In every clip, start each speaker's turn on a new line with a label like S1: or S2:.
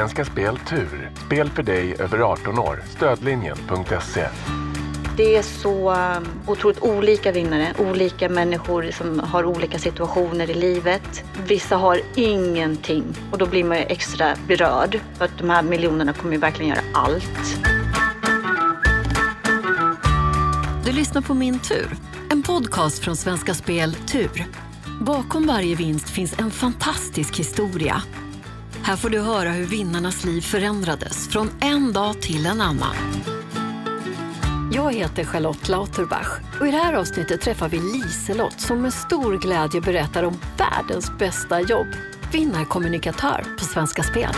S1: Svenska Spel Tur. Spel för dig över 18 år. Stödlinjen.se.
S2: Det är så um, otroligt olika vinnare, olika människor som har olika situationer i livet. Vissa har ingenting och då blir man ju extra berörd för att de här miljonerna kommer ju verkligen göra allt.
S3: Du lyssnar på Min tur, en podcast från Svenska Spel Tur. Bakom varje vinst finns en fantastisk historia. Här får du höra hur vinnarnas liv förändrades från en dag till en annan. Jag heter Charlotte Lauterbach och i det här avsnittet träffar vi Liselott som med stor glädje berättar om världens bästa jobb. Vinnarkommunikatör på Svenska Spel.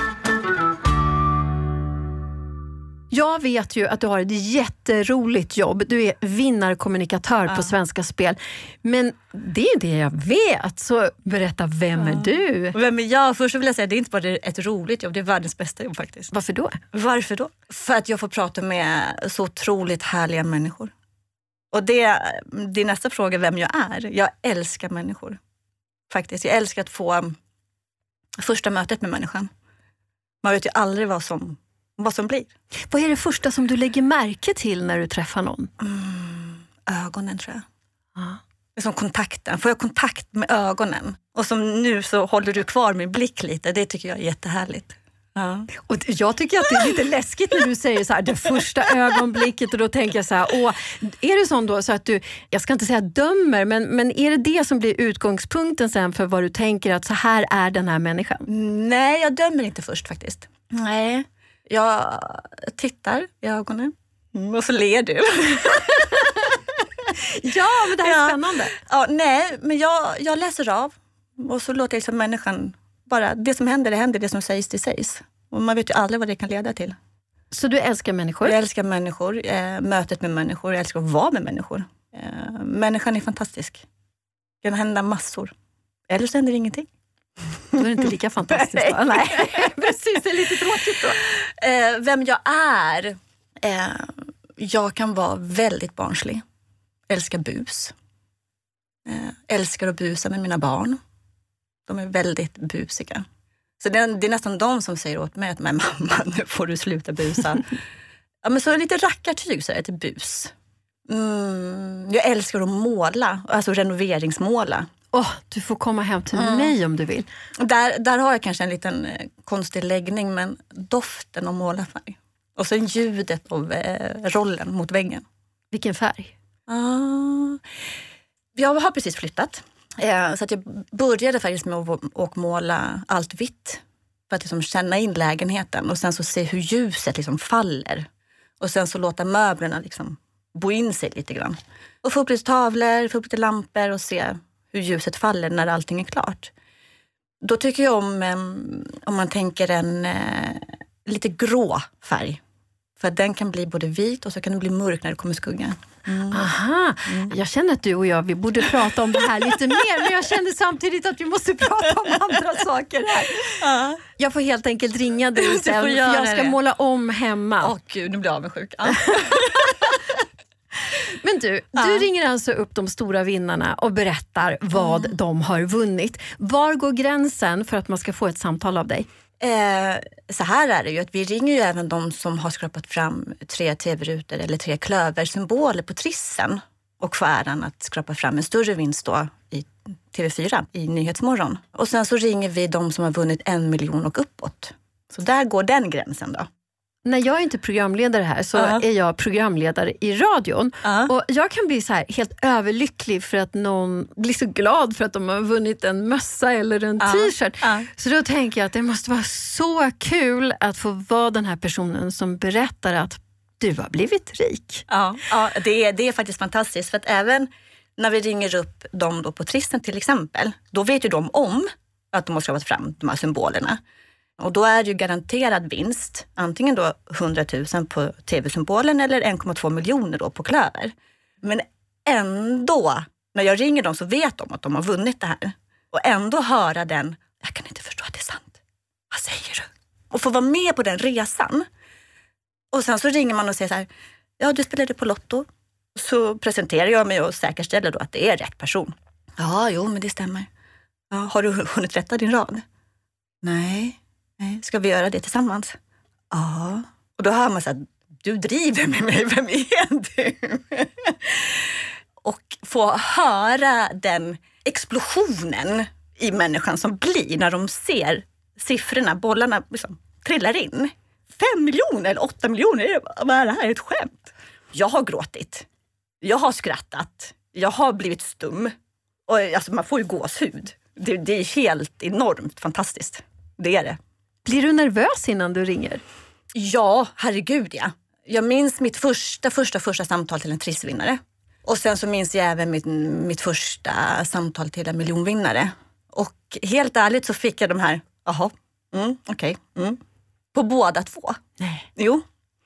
S4: Jag vet ju att du har ett jätteroligt jobb. Du är vinnarkommunikatör ja. på Svenska Spel. Men det är det jag vet. Så berätta, vem ja. är du?
S2: Vem är jag? Först vill jag säga att det är inte bara ett roligt jobb, det är världens bästa jobb faktiskt.
S4: Varför då?
S2: Varför då? För att jag får prata med så otroligt härliga människor. Och det, din nästa fråga vem jag är. Jag älskar människor. Faktiskt. Jag älskar att få första mötet med människan. Man vet ju aldrig vad som vad som blir.
S4: Vad är det första som du lägger märke till när du träffar någon?
S2: Mm, ögonen tror jag. Är som kontakten. Får jag kontakt med ögonen och som nu så håller du kvar min blick lite. Det tycker jag är jättehärligt.
S4: Ja. Och jag tycker att det är lite läskigt när du säger så här, det första ögonblicket och då tänker jag så här, åh, är det sån då så att du, jag ska inte säga dömer, men, men är det det som blir utgångspunkten sen för vad du tänker att så här är den här människan?
S2: Nej, jag dömer inte först faktiskt.
S4: Nej.
S2: Jag tittar i ögonen mm, och så ler du.
S4: ja, men det här är ja. spännande.
S2: Ja, nej, men jag, jag läser av och så låter jag liksom människan bara, det som händer, det händer, det som sägs, det sägs. Och man vet ju aldrig vad det kan leda till.
S4: Så du älskar människor?
S2: Jag älskar människor, eh, mötet med människor, jag älskar att vara med människor. Eh, människan är fantastisk. Det kan hända massor. Eller så händer ingenting.
S4: Då är det inte lika fantastiskt.
S2: Nej. Nej, precis. Det är lite tråkigt då. Eh, vem jag är? Eh, jag kan vara väldigt barnslig. Älskar bus. Eh, älskar att busa med mina barn. De är väldigt busiga. Så det är, det är nästan de som säger åt mig att men mamma, nu får du sluta busa. ja, men så lite rackartyg så är det till bus. Mm, jag älskar att måla, alltså renoveringsmåla.
S4: Oh, du får komma hem till mm. mig om du vill.
S2: Där, där har jag kanske en liten eh, konstig läggning, men doften av målarfärg. Och sen ljudet av eh, rollen mot väggen.
S4: Vilken färg?
S2: Ah, jag har precis flyttat. Eh, så att jag började faktiskt med att måla allt vitt. För att liksom känna in lägenheten och sen så se hur ljuset liksom faller. Och sen så låta möblerna liksom bo in sig lite grann. Och få upp lite tavlor, få upp lite lampor och se hur ljuset faller när allting är klart. Då tycker jag om, om man tänker en eh, lite grå färg. För den kan bli både vit och så kan den bli mörk när det kommer skugga.
S4: Mm. Aha, mm. jag känner att du och jag vi borde prata om det här lite mer men jag känner samtidigt att vi måste prata om andra saker här. Uh. Jag får helt enkelt ringa dig sen för jag ska det. måla om hemma.
S2: Åh gud, nu blir jag avundsjuk.
S4: Men du, ja. du ringer alltså upp de stora vinnarna och berättar vad mm. de har vunnit. Var går gränsen för att man ska få ett samtal av dig?
S2: Eh, så här är det ju, att vi ringer ju även de som har skrapat fram tre tv-rutor eller tre klöversymboler på trissen och får äran att skrapa fram en större vinst då i TV4 i Nyhetsmorgon. Och sen så ringer vi de som har vunnit en miljon och uppåt. Så där går den gränsen då
S4: när jag är inte programledare här så uh -huh. är jag programledare i radion. Uh -huh. Och Jag kan bli så här helt överlycklig för att någon blir så glad för att de har vunnit en mössa eller en uh -huh. t-shirt. Så då tänker jag att det måste vara så kul att få vara den här personen som berättar att du har blivit rik.
S2: Ja, ja det, är, det är faktiskt fantastiskt. För att även när vi ringer upp dem då på Tristen till exempel, då vet ju de om att de har skrivit fram de här symbolerna. Och då är det ju garanterad vinst, antingen då 100 000 på tv-symbolen eller 1,2 miljoner då på Klöver. Men ändå, när jag ringer dem så vet de att de har vunnit det här. Och ändå höra den, jag kan inte förstå att det är sant. Vad säger du? Och få vara med på den resan. Och sen så ringer man och säger så här, ja du spelade på Lotto. Så presenterar jag mig och säkerställer då att det är rätt person. Ja, jo men det stämmer. Ja, har du hunnit rätta din rad? Nej, Nej, ska vi göra det tillsammans? Ja. Och då hör man så här, du driver med mig, vem är du? och få höra den explosionen i människan som blir när de ser siffrorna, bollarna liksom, trillar in. Fem miljoner eller åtta miljoner, vad är det här? Ett skämt? Jag har gråtit. Jag har skrattat. Jag har blivit stum. Och, alltså, man får ju gåshud. Det, det är helt enormt fantastiskt. Det är det.
S4: Blir du nervös innan du ringer?
S2: Ja, herregud ja. Jag minns mitt första, första, första samtal till en trissvinnare. Och sen så minns jag även mitt, mitt första samtal till en miljonvinnare. Och helt ärligt så fick jag de här, jaha, mm, okej, okay, mm. På båda två.
S4: Nej.
S2: Jo.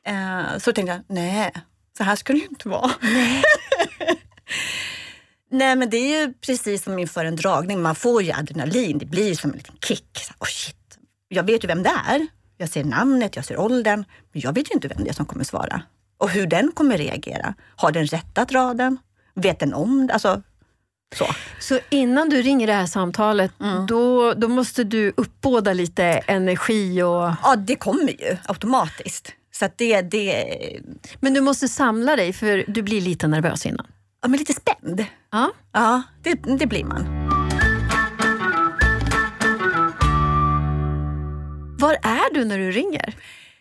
S2: Eh, så tänkte jag, nej, så här ska det ju inte vara.
S4: Nej.
S2: nej men det är ju precis som inför en dragning, man får ju adrenalin, det blir som en liten kick. Så, oh shit. Jag vet ju vem det är. Jag ser namnet, jag ser åldern, men jag vet ju inte vem det är som kommer svara. Och hur den kommer reagera. Har den rättat raden? Vet den om det? Alltså, så.
S4: så innan du ringer det här samtalet, mm. då, då måste du uppbåda lite energi? Och...
S2: Ja, det kommer ju automatiskt. Så det, det...
S4: Men du måste samla dig, för du blir lite nervös innan.
S2: Ja, men lite spänd.
S4: Ja,
S2: ja det, det blir man.
S4: Var är du när du ringer?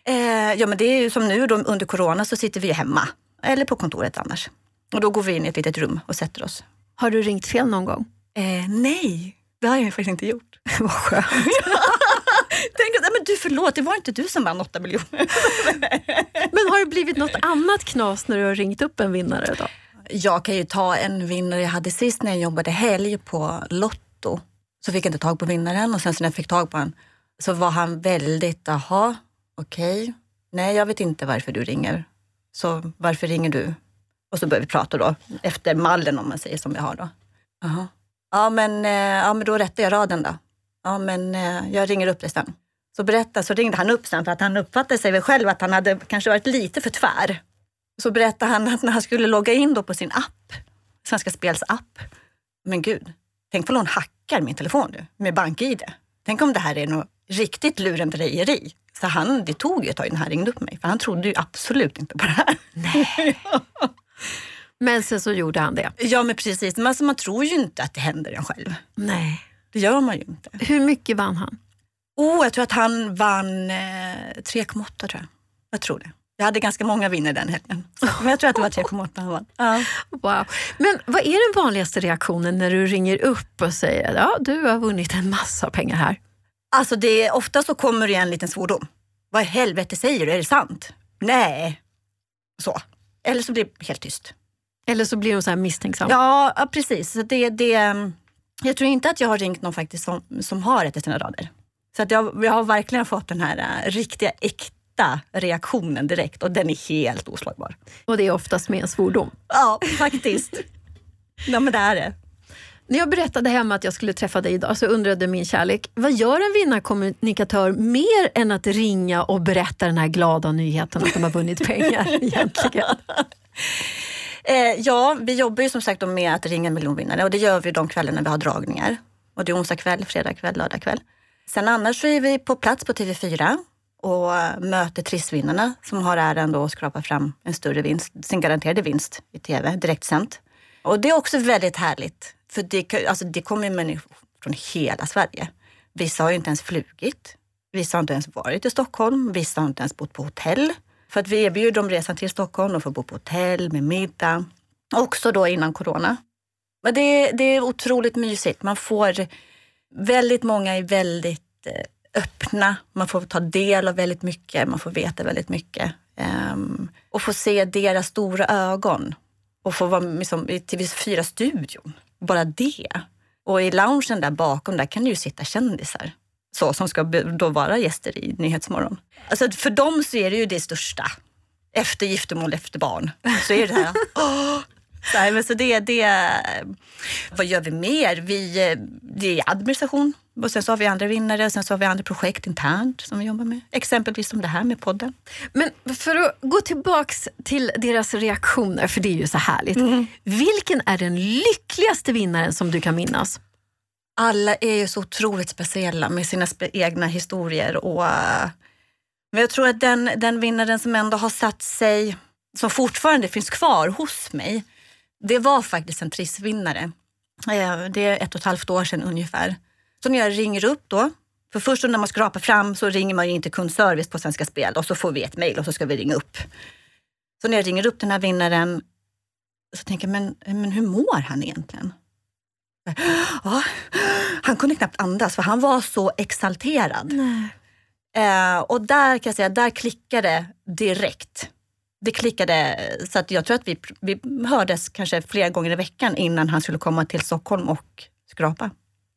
S2: Eh, ja, men det är ju som nu då, under corona så sitter vi hemma eller på kontoret annars. Och då går vi in i ett litet rum och sätter oss.
S4: Har du ringt fel någon gång?
S2: Eh, nej, det har jag faktiskt inte gjort.
S4: Vad skönt.
S2: Tänk att, men du förlåt, det var inte du som vann 8 miljoner.
S4: men har det blivit något annat knas när du har ringt upp en vinnare? då?
S2: Jag kan ju ta en vinnare jag hade sist när jag jobbade helg på Lotto. Så fick jag inte tag på vinnaren och sen när jag fick tag på honom så var han väldigt, jaha, okej, okay. nej jag vet inte varför du ringer. Så varför ringer du? Och så började vi prata då, efter mallen om man säger som vi har då. Aha. Ja, men, eh, ja, men då rättar jag raden då. Ja, men eh, jag ringer upp dig sen. Så berätta, så ringde han upp sen för att han uppfattade sig väl själv att han hade kanske varit lite för tvär. Så berättade han att när han skulle logga in då på sin app, Svenska Spels app. Men gud, tänk på någon hackar min telefon nu med bank-id. Tänk om det här är något riktigt lurendrejeri. Så han, det tog ju ett tag innan han ringde upp mig, för han trodde ju absolut inte på det här.
S4: Nej. men sen så gjorde han det.
S2: Ja, men precis. Men alltså, man tror ju inte att det händer en själv.
S4: Nej.
S2: Det gör man ju inte.
S4: Hur mycket vann han?
S2: Oh, jag tror att han vann eh, 3,8 tror jag. Jag tror det. Jag hade ganska många vinnare den helgen. Men jag tror att det var 3,8 han vann. Ja.
S4: Wow. Men vad är den vanligaste reaktionen när du ringer upp och säger att ja, du har vunnit en massa pengar här?
S2: Alltså det, ofta så kommer det en liten svordom. Vad i helvete säger du? Är det sant? Nej. Så. Eller så blir det helt tyst.
S4: Eller så blir de så här misstänksam.
S2: Ja, ja precis. Så det, det, jag tror inte att jag har ringt någon faktiskt som, som har rättat sina rader. Så att jag, jag har verkligen fått den här uh, riktiga, äkta reaktionen direkt och den är helt oslagbar.
S4: Och det är oftast med en svordom?
S2: Ja, faktiskt. ja, men det är det.
S4: När jag berättade hemma att jag skulle träffa dig idag så undrade min kärlek, vad gör en vinnarkommunikatör mer än att ringa och berätta den här glada nyheten att de har vunnit pengar egentligen?
S2: Eh, ja, vi jobbar ju som sagt med att ringa miljonvinnare och det gör vi de kvällarna vi har dragningar. Och det är onsdag kväll, fredag kväll, lördag kväll. Sen annars så är vi på plats på TV4 och möter trissvinnarna som har äran att skrapa fram en större vinst, sin garanterade vinst i TV, direktsänt. Och det är också väldigt härligt för det, alltså det kommer människor från hela Sverige. Vissa har ju inte ens flugit. Vissa har inte ens varit i Stockholm. Vissa har inte ens bott på hotell. För att vi erbjuder dem resan till Stockholm. De får bo på hotell med middag. Också då innan corona. Men det, det är otroligt mysigt. Man får väldigt många är väldigt eh, öppna. Man får ta del av väldigt mycket. Man får veta väldigt mycket. Um, och få se deras stora ögon. Och få vara liksom, i TV4-studion bara det. Och i loungen där bakom, där kan det ju sitta kändisar. Så, som ska då vara gäster i Nyhetsmorgon. Alltså för dem så är det ju det största. Efter giftermål, efter barn. Så är det här, oh, så, här, men så det, det, eh, vad gör vi mer? Vi, eh, det är administration och sen så har vi andra vinnare och sen så har vi andra projekt internt som vi jobbar med. Exempelvis som det här med podden.
S4: Men för att gå tillbaks till deras reaktioner, för det är ju så härligt. Mm. Vilken är den lyckligaste vinnaren som du kan minnas?
S2: alla är ju så otroligt speciella med sina egna historier. Och, uh, men jag tror att den, den vinnaren som ändå har satt sig, som fortfarande finns kvar hos mig, det var faktiskt en trissvinnare. Uh, det är ett och ett halvt år sedan ungefär. Så när jag ringer upp då, för först när man skrapar fram så ringer man in till kundservice på Svenska Spel och så får vi ett mejl och så ska vi ringa upp. Så när jag ringer upp den här vinnaren så tänker jag, men, men hur mår han egentligen? Ja, han kunde knappt andas för han var så exalterad. Eh, och där kan jag säga, där klickade direkt. Det klickade så att jag tror att vi, vi hördes kanske flera gånger i veckan innan han skulle komma till Stockholm och skrapa.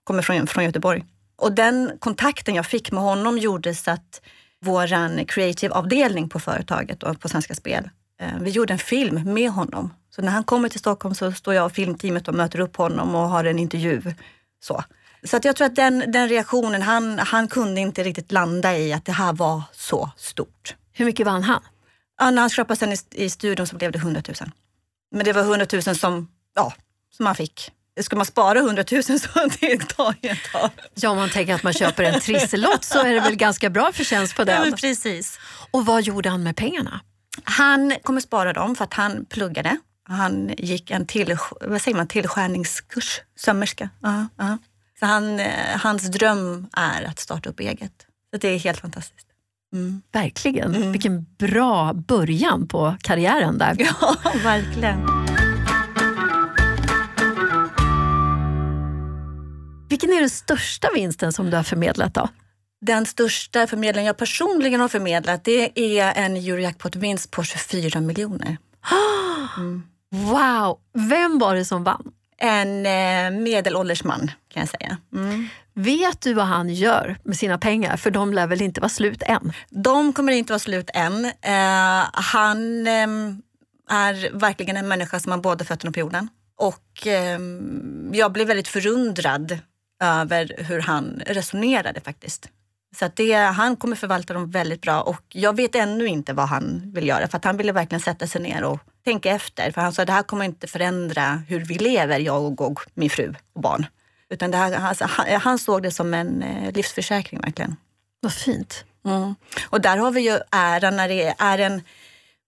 S2: Kommer från, från Göteborg. Och den kontakten jag fick med honom gjorde så att vår creative avdelning på företaget, och på Svenska Spel, eh, vi gjorde en film med honom så när han kommer till Stockholm så står jag och filmteamet och möter upp honom och har en intervju. Så, så att jag tror att den, den reaktionen, han, han kunde inte riktigt landa i att det här var så stort.
S4: Hur mycket vann han?
S2: Ja, när han skrapade sen i, i studion så blev det 100 000. Men det var 100 000 som, ja, som han fick. Ska man spara 100 000 så det tar ju ett tag.
S4: Ja, om man tänker att man köper en trisselott så är det väl ganska bra förtjänst på den.
S2: Ja, precis.
S4: Och vad gjorde han med pengarna?
S2: Han kommer spara dem för att han pluggade han gick en till, vad säger man, tillskärningskurs, sömmerska. Uh, uh. Så han, eh, hans dröm är att starta upp eget. Så det är helt fantastiskt.
S4: Mm. Verkligen. Mm. Vilken bra början på karriären där.
S2: Ja, verkligen.
S4: Vilken är den största vinsten som du har förmedlat då?
S2: Den största förmedlingen jag personligen har förmedlat det är en Eurojackpot-vinst på 24 miljoner.
S4: Mm. Wow! Vem var det som vann?
S2: En eh, medelålders man kan jag säga. Mm.
S4: Vet du vad han gör med sina pengar? För de lär väl inte vara slut än?
S2: De kommer inte vara slut än. Eh, han eh, är verkligen en människa som har båda fötterna på jorden. Och eh, jag blev väldigt förundrad över hur han resonerade faktiskt. Så det, han kommer förvalta dem väldigt bra och jag vet ännu inte vad han vill göra för han ville verkligen sätta sig ner och tänka efter. För han sa att det här kommer inte förändra hur vi lever, jag och, och min fru och barn. Utan det här, alltså, han, han, såg det som en eh, livsförsäkring verkligen.
S4: Vad fint.
S2: Mm. Och där har vi ju äran när det är en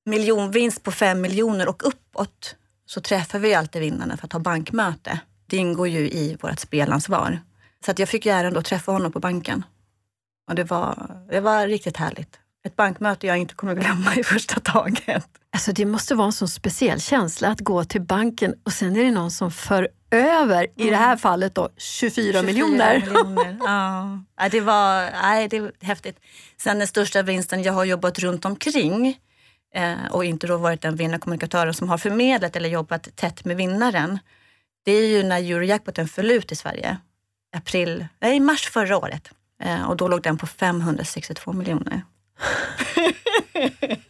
S2: miljonvinst på fem miljoner och uppåt så träffar vi alltid vinnarna för att ha bankmöte. Det ingår ju i vårt spelansvar. Så att jag fick ju äran att träffa honom på banken. Och det var, det var riktigt härligt. Ett bankmöte jag inte kommer glömma i första taget.
S4: Alltså det måste vara en sån speciell känsla att gå till banken och sen är det någon som för över, mm. i det här mm. fallet då, 24, 24 miljoner. miljoner.
S2: Ja. det, var, nej, det var häftigt. Sen den största vinsten, jag har jobbat runt omkring eh, och inte då varit den vinnarkommunikatören som har förmedlat eller jobbat tätt med vinnaren. Det är ju när Eurojackpoten föll ut i Sverige. April, nej, mars förra året. Eh, och då låg den på 562 miljoner.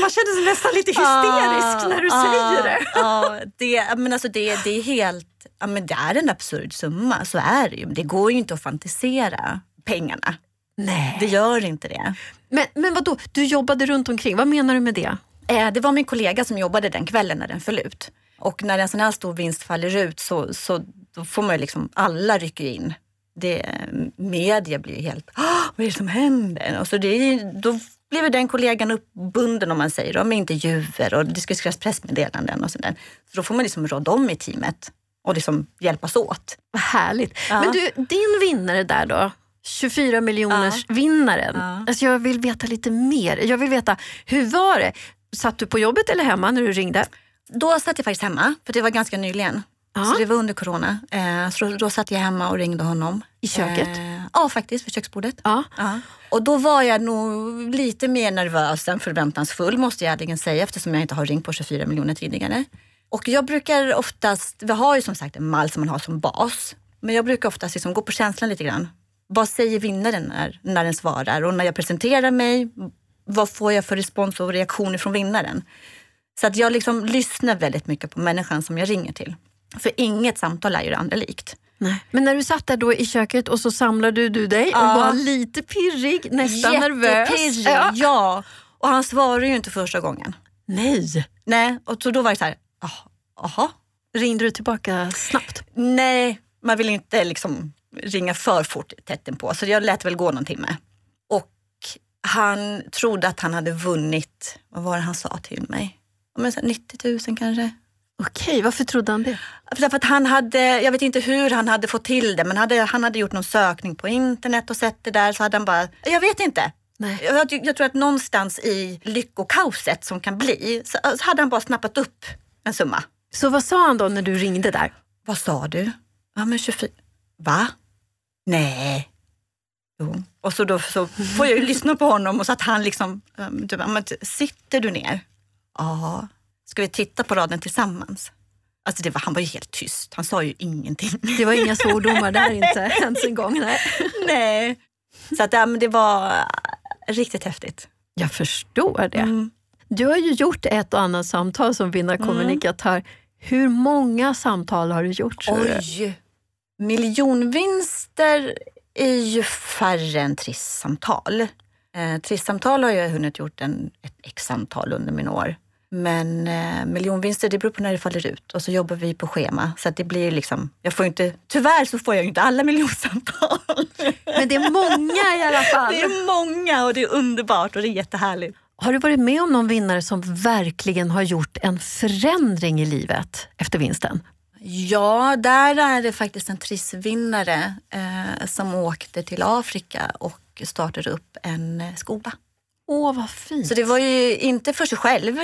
S4: man känner sig nästan lite hysterisk ah, när du ah, säger det.
S2: ah, det, men alltså det, det är helt, ja, men det är en absurd summa, så är det ju. Det går ju inte att fantisera pengarna.
S4: Nej.
S2: Det gör inte det.
S4: Men, men vadå, du jobbade runt omkring, vad menar du med det?
S2: Eh, det var min kollega som jobbade den kvällen när den föll ut. Och när en sån här stor vinst faller ut så, så då får man liksom, alla rycker in. Det, media blir helt, vad är det som händer? Och så det, då blev den kollegan uppbunden om man säger då, med intervjuer och det ska skrivas pressmeddelanden och sånt Så då får man liksom råda om i teamet och liksom hjälpas åt.
S4: Vad härligt. Ja. Men du, din vinnare där då, 24 miljoners ja. vinnaren. Ja. Alltså jag vill veta lite mer. Jag vill veta, hur var det? Satt du på jobbet eller hemma när du ringde?
S2: Då satt jag faktiskt hemma, för det var ganska nyligen. Ja. Så det var under corona. Eh, så då, då satt jag hemma och ringde honom.
S4: I köket?
S2: Eh, ja, faktiskt. Vid köksbordet.
S4: Ja.
S2: ja. Och då var jag nog lite mer nervös än förväntansfull måste jag ärligen säga eftersom jag inte har ringt på 24 miljoner tidigare. Och jag brukar oftast, vi har ju som sagt en mall som man har som bas. Men jag brukar oftast liksom gå på känslan lite grann. Vad säger vinnaren när, när den svarar? Och när jag presenterar mig, vad får jag för respons och reaktioner från vinnaren? Så att jag liksom lyssnar väldigt mycket på människan som jag ringer till. För inget samtal är ju det andra likt.
S4: Nej. Men när du satt där då i köket och så samlade du dig ja. och var lite pirrig, nästan nervös.
S2: Ja. ja. Och han svarade ju inte första gången.
S4: Nej.
S2: Nej, och så då var det så här, jaha,
S4: Ringde du tillbaka snabbt?
S2: Nej, man vill inte liksom ringa för fort tätt på. Så jag lät väl gå någon timme. Han trodde att han hade vunnit, vad var det han sa till mig? 90 000 kanske.
S4: Okej, varför trodde han det?
S2: Därför att han hade, jag vet inte hur han hade fått till det, men hade, han hade gjort någon sökning på internet och sett det där så hade han bara, jag vet inte.
S4: Nej.
S2: Jag, jag tror att någonstans i lyckokaoset som kan bli så, så hade han bara snappat upp en summa.
S4: Så vad sa han då när du ringde där?
S2: Vad sa du? Ja men 24. Va? Nej. Jo. Och så då så får jag ju lyssna på honom och så att han liksom, typ, sitter du ner? Ja. Ska vi titta på raden tillsammans? Alltså det var, han var ju helt tyst. Han sa ju ingenting.
S4: Det var inga svordomar där inte ens en gång. Nej.
S2: nej. Så att, ja, men det var riktigt häftigt.
S4: Jag förstår det. Mm. Du har ju gjort ett och annat samtal som vinnarkommunikatör. Mm. Hur många samtal har du gjort?
S2: Oj! Miljonvinster är ju färre än trisssamtal. Eh, trisssamtal har jag hunnit gjort en, ett x-antal under mina år. Men eh, miljonvinster, det beror på när det faller ut. Och så jobbar vi på schema. Så det blir liksom, jag får inte, tyvärr så får jag inte alla miljonsamtal.
S4: Men det är många i alla fall.
S2: Det är många och det är underbart och det är jättehärligt.
S4: Har du varit med om någon vinnare som verkligen har gjort en förändring i livet efter vinsten?
S2: Ja, där är det faktiskt en trissvinnare eh, som åkte till Afrika och startade upp en skola.
S4: Åh, vad fint.
S2: Så det var ju inte för sig själv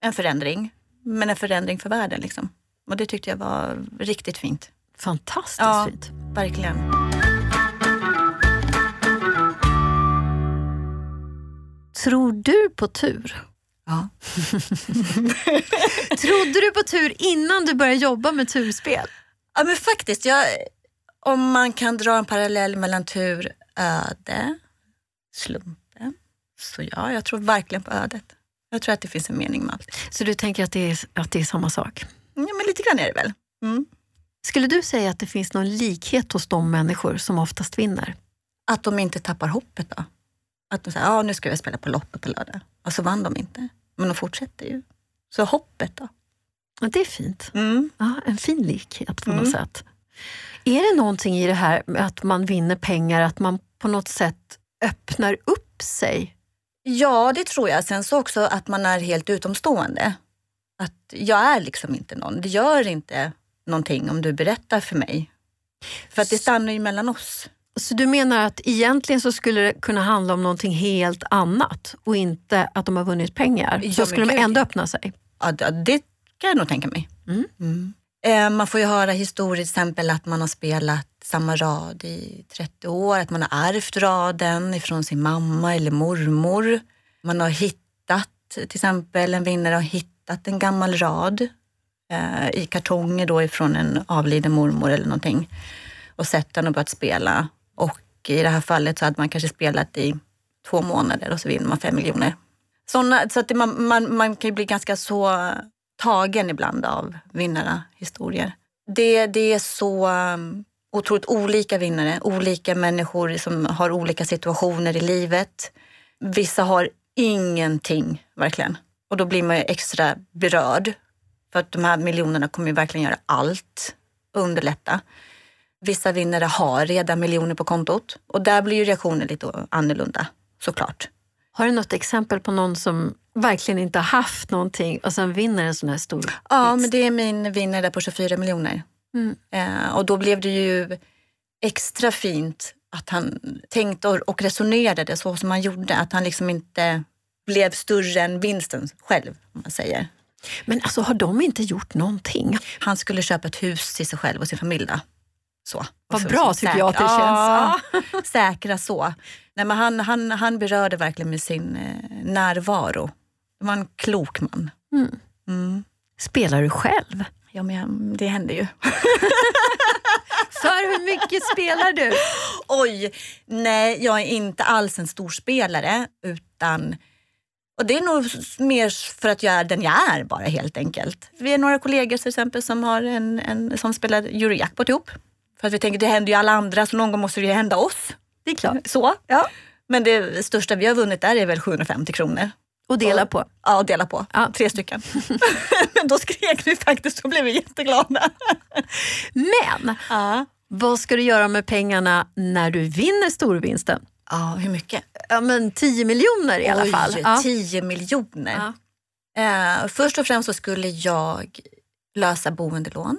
S2: en förändring, men en förändring för världen. Liksom. Och det tyckte jag var riktigt fint.
S4: Fantastiskt ja, fint.
S2: verkligen.
S4: Tror du på tur?
S2: Ja.
S4: Trodde du på tur innan du började jobba med turspel?
S2: Ja men faktiskt. Jag, om man kan dra en parallell mellan tur, öde, slumpen. Så ja, jag tror verkligen på ödet. Jag tror att det finns en mening med allt.
S4: Så du tänker att det är, att det är samma sak?
S2: Ja, men lite grann är det väl. Mm.
S4: Skulle du säga att det finns någon likhet hos de människor som oftast vinner?
S2: Att de inte tappar hoppet då. Att de säger, ja nu ska vi spela på Lotto på lördag. Och så vann de inte. Men de fortsätter ju. Så hoppet då?
S4: Ja, det är fint.
S2: Mm.
S4: Ja, en fin likhet på mm. något sätt. Är det någonting i det här med att man vinner pengar, att man på något sätt öppnar upp sig?
S2: Ja, det tror jag. Sen så också att man är helt utomstående. Att jag är liksom inte någon. Det gör inte någonting om du berättar för mig. För att det stannar ju mellan oss.
S4: Så du menar att egentligen så skulle det kunna handla om någonting helt annat och inte att de har vunnit pengar? Ja, så skulle de ändå öppna sig?
S2: Ja, det kan jag nog tänka mig.
S4: Mm. Mm.
S2: Eh, man får ju höra historier, till exempel att man har spelat samma rad i 30 år, att man har ärvt raden ifrån sin mamma eller mormor. Man har hittat, till exempel en vinnare har hittat en gammal rad eh, i kartonger då ifrån en avliden mormor eller någonting och sett den och börjat spela. Och i det här fallet så hade man kanske spelat i två månader och så vinner man fem miljoner. Såna, så att man, man, man kan ju bli ganska så tagen ibland av vinnarhistorier. Det, det är så um, otroligt olika vinnare, olika människor som har olika situationer i livet. Vissa har ingenting, verkligen. Och då blir man ju extra berörd. För att de här miljonerna kommer ju verkligen göra allt, underlätta. Vissa vinnare har redan miljoner på kontot och där blir ju reaktionen lite annorlunda såklart.
S4: Har du något exempel på någon som verkligen inte har haft någonting och sen vinner en sån här stor
S2: Ja, men det är min vinnare där på 24 miljoner.
S4: Mm.
S2: Eh, och då blev det ju extra fint att han tänkte och resonerade så som han gjorde. Att han liksom inte blev större än vinsten själv, om man säger.
S4: Men alltså har de inte gjort någonting?
S2: Han skulle köpa ett hus till sig själv och sin familj. Då. Så.
S4: Vad bra tycker jag att det känns.
S2: Ja, säkra så. Nej, men han, han, han berörde verkligen med sin eh, närvaro. Det var en klok man.
S4: Mm.
S2: Mm.
S4: Spelar du själv?
S2: Ja, men det händer ju.
S4: För hur mycket spelar du?
S2: Oj, nej jag är inte alls en stor spelare utan och det är nog mer för att jag är den jag är bara helt enkelt. Vi är några kollegor till exempel som, har en, en, som spelar Eurojackpot ihop. För att vi tänker det händer ju alla andra så någon gång måste det ju hända oss.
S4: Det är klart.
S2: Så.
S4: Ja.
S2: Men det största vi har vunnit där är väl 750 kronor.
S4: Och dela på.
S2: Ja, och dela på.
S4: Ja.
S2: Tre stycken. Då skrek vi faktiskt och blev vi jätteglada.
S4: Men
S2: Ja.
S4: vad ska du göra med pengarna när du vinner storvinsten?
S2: ja, hur mycket?
S4: Ja, men 10 miljoner i alla
S2: Oj,
S4: fall. Ja.
S2: 10 miljoner.
S4: Ja.
S2: Eh, först och främst så skulle jag lösa boendelån.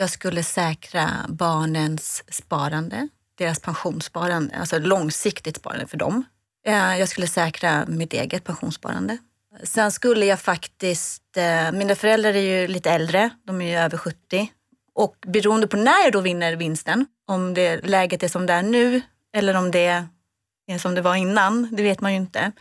S2: Jag skulle säkra barnens sparande, deras pensionssparande, alltså långsiktigt sparande för dem. Eh, jag skulle säkra mitt eget pensionssparande. Sen skulle jag faktiskt, eh, mina föräldrar är ju lite äldre, de är ju över 70. Och beroende på när jag då vinner vinsten, om det läget är som det är nu eller om det är som det var innan, det vet man ju inte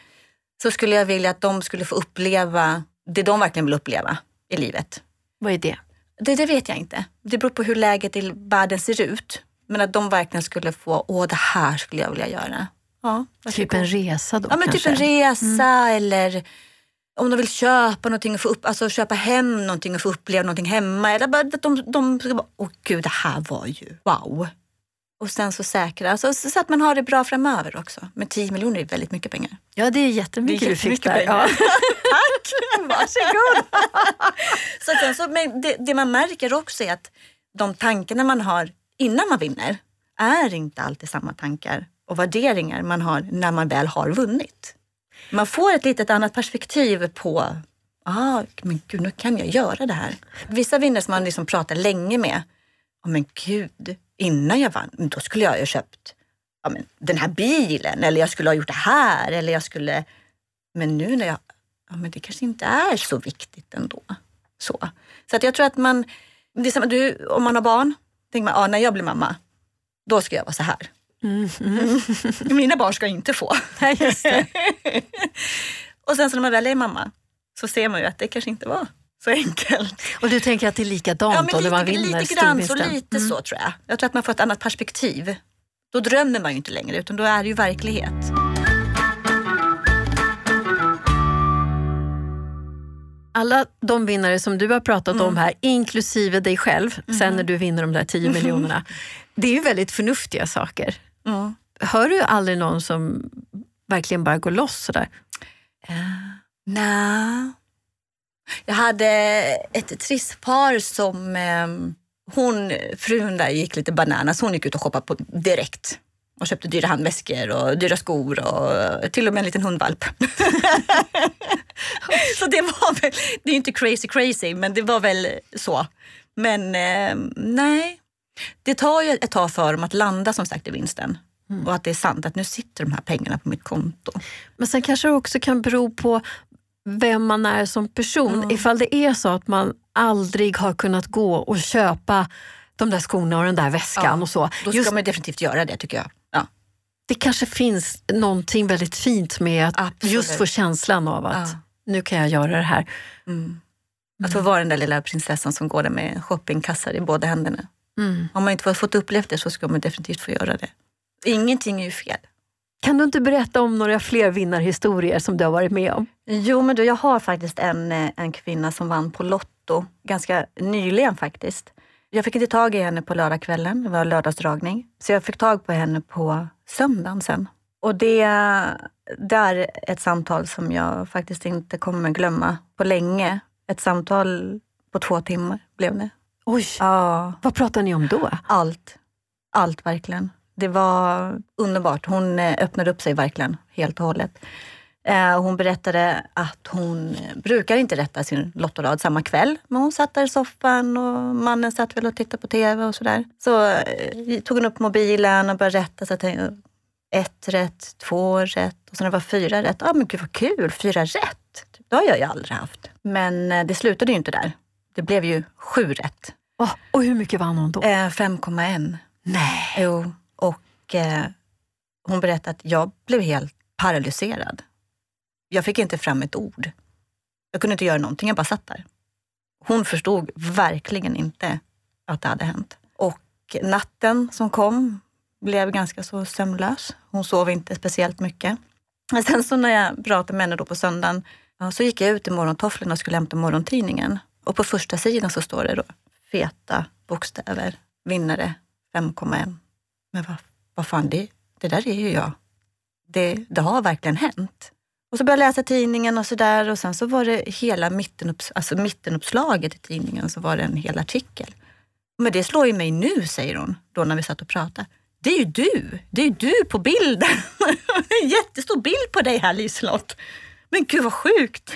S2: så skulle jag vilja att de skulle få uppleva det de verkligen vill uppleva i livet.
S4: Vad är det?
S2: Det, det vet jag inte. Det beror på hur läget i världen ser ut. Men att de verkligen skulle få, åh det här skulle jag vilja göra. Ja,
S4: Typ en resa då
S2: Ja, men
S4: kanske?
S2: typ en resa eller om de vill köpa någonting och få upp, alltså köpa hem någonting och få uppleva någonting hemma. Eller bara att de, de ska bara, åh gud det här var ju wow. Och sen så säkra, alltså, så att man har det bra framöver också. Men 10 miljoner är väldigt mycket pengar.
S4: Ja, det är jättemycket
S2: Det är
S4: du fick
S2: jättemycket
S4: där. Ja.
S2: Tack! Varsågod! så sen så, men det, det man märker också är att de tankarna man har innan man vinner är inte alltid samma tankar och värderingar man har när man väl har vunnit. Man får ett litet annat perspektiv på ah, men gud, nu kan jag göra det här. Vissa vinnare som man liksom pratar länge med, oh, men gud, innan jag vann, då skulle jag ha köpt ja, men, den här bilen eller jag skulle ha gjort det här eller jag skulle men nu när jag, ja men det kanske inte är så viktigt ändå. Så, så att jag tror att man, det är samma, du, om man har barn, tänker man, ja när jag blir mamma, då ska jag vara så här.
S4: Mm.
S2: Mina barn ska inte få.
S4: Nej, just.
S2: Och sen så när man väl är mamma så ser man ju att det kanske inte var så enkelt.
S4: Och du tänker att det är likadant då när man vinner
S2: lite grann så, lite
S4: Mm.
S2: så tror jag. Jag tror att man får ett annat perspektiv. Då drömmer man ju inte längre utan då är det ju verklighet.
S4: Alla de vinnare som du har pratat
S2: Mm.
S4: om här, inklusive dig själv, sen
S2: Mm-hmm.
S4: när du vinner de där 10 miljonerna, det är ju väldigt förnuftiga saker.
S2: Mm.
S4: Hör du aldrig någon som verkligen bara går loss sådär?
S2: Nej. Jag hade ett trist par som ehm, hon, frun där gick lite bananas. Hon gick ut och shoppade på direkt och köpte dyra handväskor och dyra skor och till och med en liten hundvalp. så det var väl, det är inte crazy crazy, men det var väl så. Men ehm, nej, det tar ju ett tag för dem att landa som sagt i vinsten. Och att det är sant att nu sitter de här pengarna på mitt konto.
S4: Men sen kanske det också kan bero på vem man är som person.
S2: Mm.
S4: Ifall det är så att man aldrig har kunnat gå och köpa de där skorna och den där väskan
S2: Ja,
S4: och så.
S2: Då ska
S4: Just,
S2: man definitivt göra det tycker jag. Ja.
S4: det kanske finns någonting väldigt fint med att
S2: Absolut.
S4: just få känslan av att
S2: Ja.
S4: nu kan jag göra det här.
S2: Mm. Att få vara den där lilla prinsessan som går där med shoppingkassar i båda händerna.
S4: Mm.
S2: Om man inte fått uppleva det så ska man definitivt få göra det. Ingenting är ju fel.
S4: Kan du inte berätta om några fler vinnarhistorier som du har varit med om?
S2: Jo, men du, jag har faktiskt en, eh, en kvinna som vann på Lotto ganska nyligen faktiskt. Jag fick inte tag i henne på lördagskvällen, det var lördagsdragning. Så jag fick tag på henne på söndagen sen. Och det, det är ett samtal som jag faktiskt inte kommer glömma på länge. Ett samtal på två timmar blev det.
S4: Oj,
S2: Ja,
S4: vad pratar ni om då?
S2: allt. Allt verkligen. Det var underbart. Hon eh, öppnade upp sig verkligen helt och hållet. Eh, Hon berättade att hon eh, brukar inte rätta sin lottorad samma kväll. Men hon satt där i soffan och mannen satt väl och tittade på TV och sådär. Så eh, tog hon upp mobilen och började rätta. Så tänkte, ett rätt, två rätt och sen det var fyra rätt. Ja ah, men gud vad kul, fyra rätt. Det har jag ju aldrig haft. Men eh, det slutade ju inte där. Det blev ju sju rätt.
S4: Åh, och hur mycket vann hon då?
S2: Eh, 5,1.
S4: Nej.
S2: Jo, och eh, hon berättade att jag blev helt paralyserad. Jag fick inte fram ett ord. Jag kunde inte göra någonting, jag bara satt där. Hon förstod verkligen inte att det hade hänt. Och natten som kom blev ganska så sömnlös. Hon sov inte speciellt mycket. Men sen så när jag pratade med henne då på söndagen så gick jag ut i morgontofflorna och skulle hämta morgontidningen. Och på första sidan så står det då feta bokstäver, vinnare 5,1. Men vad, vad fan, det, det där är ju jag. Det, det har verkligen hänt. Och så började jag läsa tidningen och sådär och sen så var det hela mittenups, alltså mittenuppslaget i tidningen så var det en hel artikel. Men det slår ju mig nu, säger hon, då när vi satt och pratade. Det är ju du! Det är ju du på bilden! en jättestor bild på dig här Liselott. Men gud vad sjukt!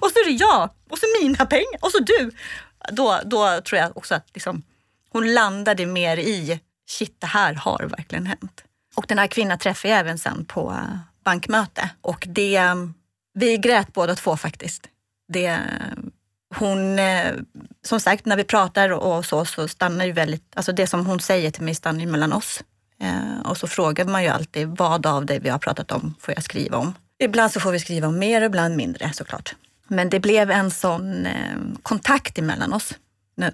S2: Och så är det jag, och så mina pengar, och så du. Då, då tror jag också att liksom, hon landade mer i, shit det här har verkligen hänt. Och den här kvinnan träffade jag även sen på bankmöte och det, vi grät båda två faktiskt. Det, hon, eh, som sagt, när vi pratar och så, så stannar ju väldigt, alltså det som hon säger till mig stannar ju mellan oss. Eh, och så frågar man ju alltid, vad av det vi har pratat om får jag skriva om? Ibland så får vi skriva om mer, ibland mindre såklart. Men det blev en sån eh, kontakt emellan oss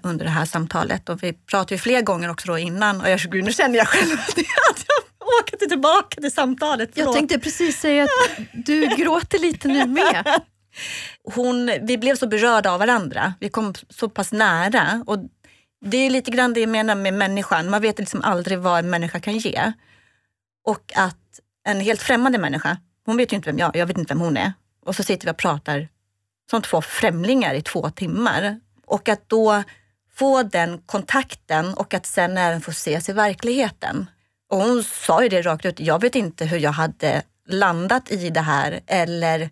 S2: under det här samtalet och vi pratade ju fler gånger också då innan och jag, gud, nu känner jag själv att jag åker tillbaka till samtalet.
S4: Förlåt. Jag tänkte precis säga att du gråter lite nu med.
S2: Hon, vi blev så berörda av varandra. Vi kom så pass nära. Och det är lite grann det jag menar med människan. Man vet liksom aldrig vad en människa kan ge. Och att en helt främmande människa, hon vet ju inte vem jag är, jag vet inte vem hon är. Och så sitter vi och pratar som två främlingar i två timmar. Och att då få den kontakten och att sen även få ses i verkligheten. Och hon sa ju det rakt ut, jag vet inte hur jag hade landat i det här eller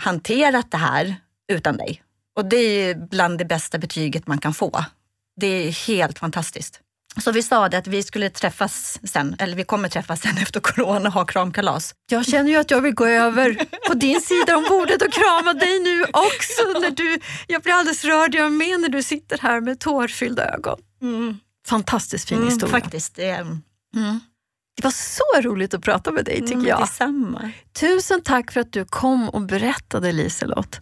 S2: hanterat det här utan dig. Och det är bland det bästa betyget man kan få. Det är helt fantastiskt. Så vi sa det att vi skulle träffas sen, eller vi kommer träffas sen efter corona och ha kramkalas.
S4: Jag känner ju att jag vill gå över på din sida om bordet och krama dig nu också. När du, jag blir alldeles rörd jag med när du sitter här med tårfyllda ögon. Mm. Fantastiskt fin mm, historia.
S2: Faktiskt. Det, mm.
S4: Det var så roligt att prata med dig tycker mm, jag.
S2: Detsamma.
S4: Tusen tack för att du kom och berättade Liselott.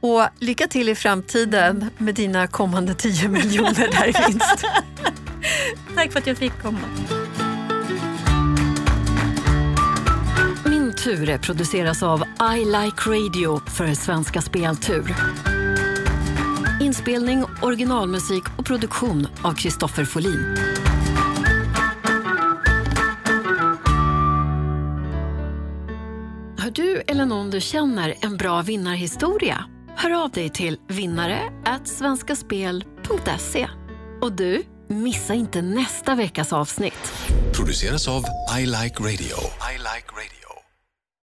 S4: Och lycka till i framtiden med dina kommande 10 miljoner där i vinst.
S2: Tack för att jag fick komma.
S3: Min tur produceras av I Like Radio för Svenska Speltur. Inspelning, originalmusik och produktion av Kristoffer Folin. Du eller någon du känner en bra vinnarhistoria? Hör av dig till vinnare svenskaspel.se. Och du, missa inte nästa veckas avsnitt.
S5: Produceras av I Like Radio. I like radio.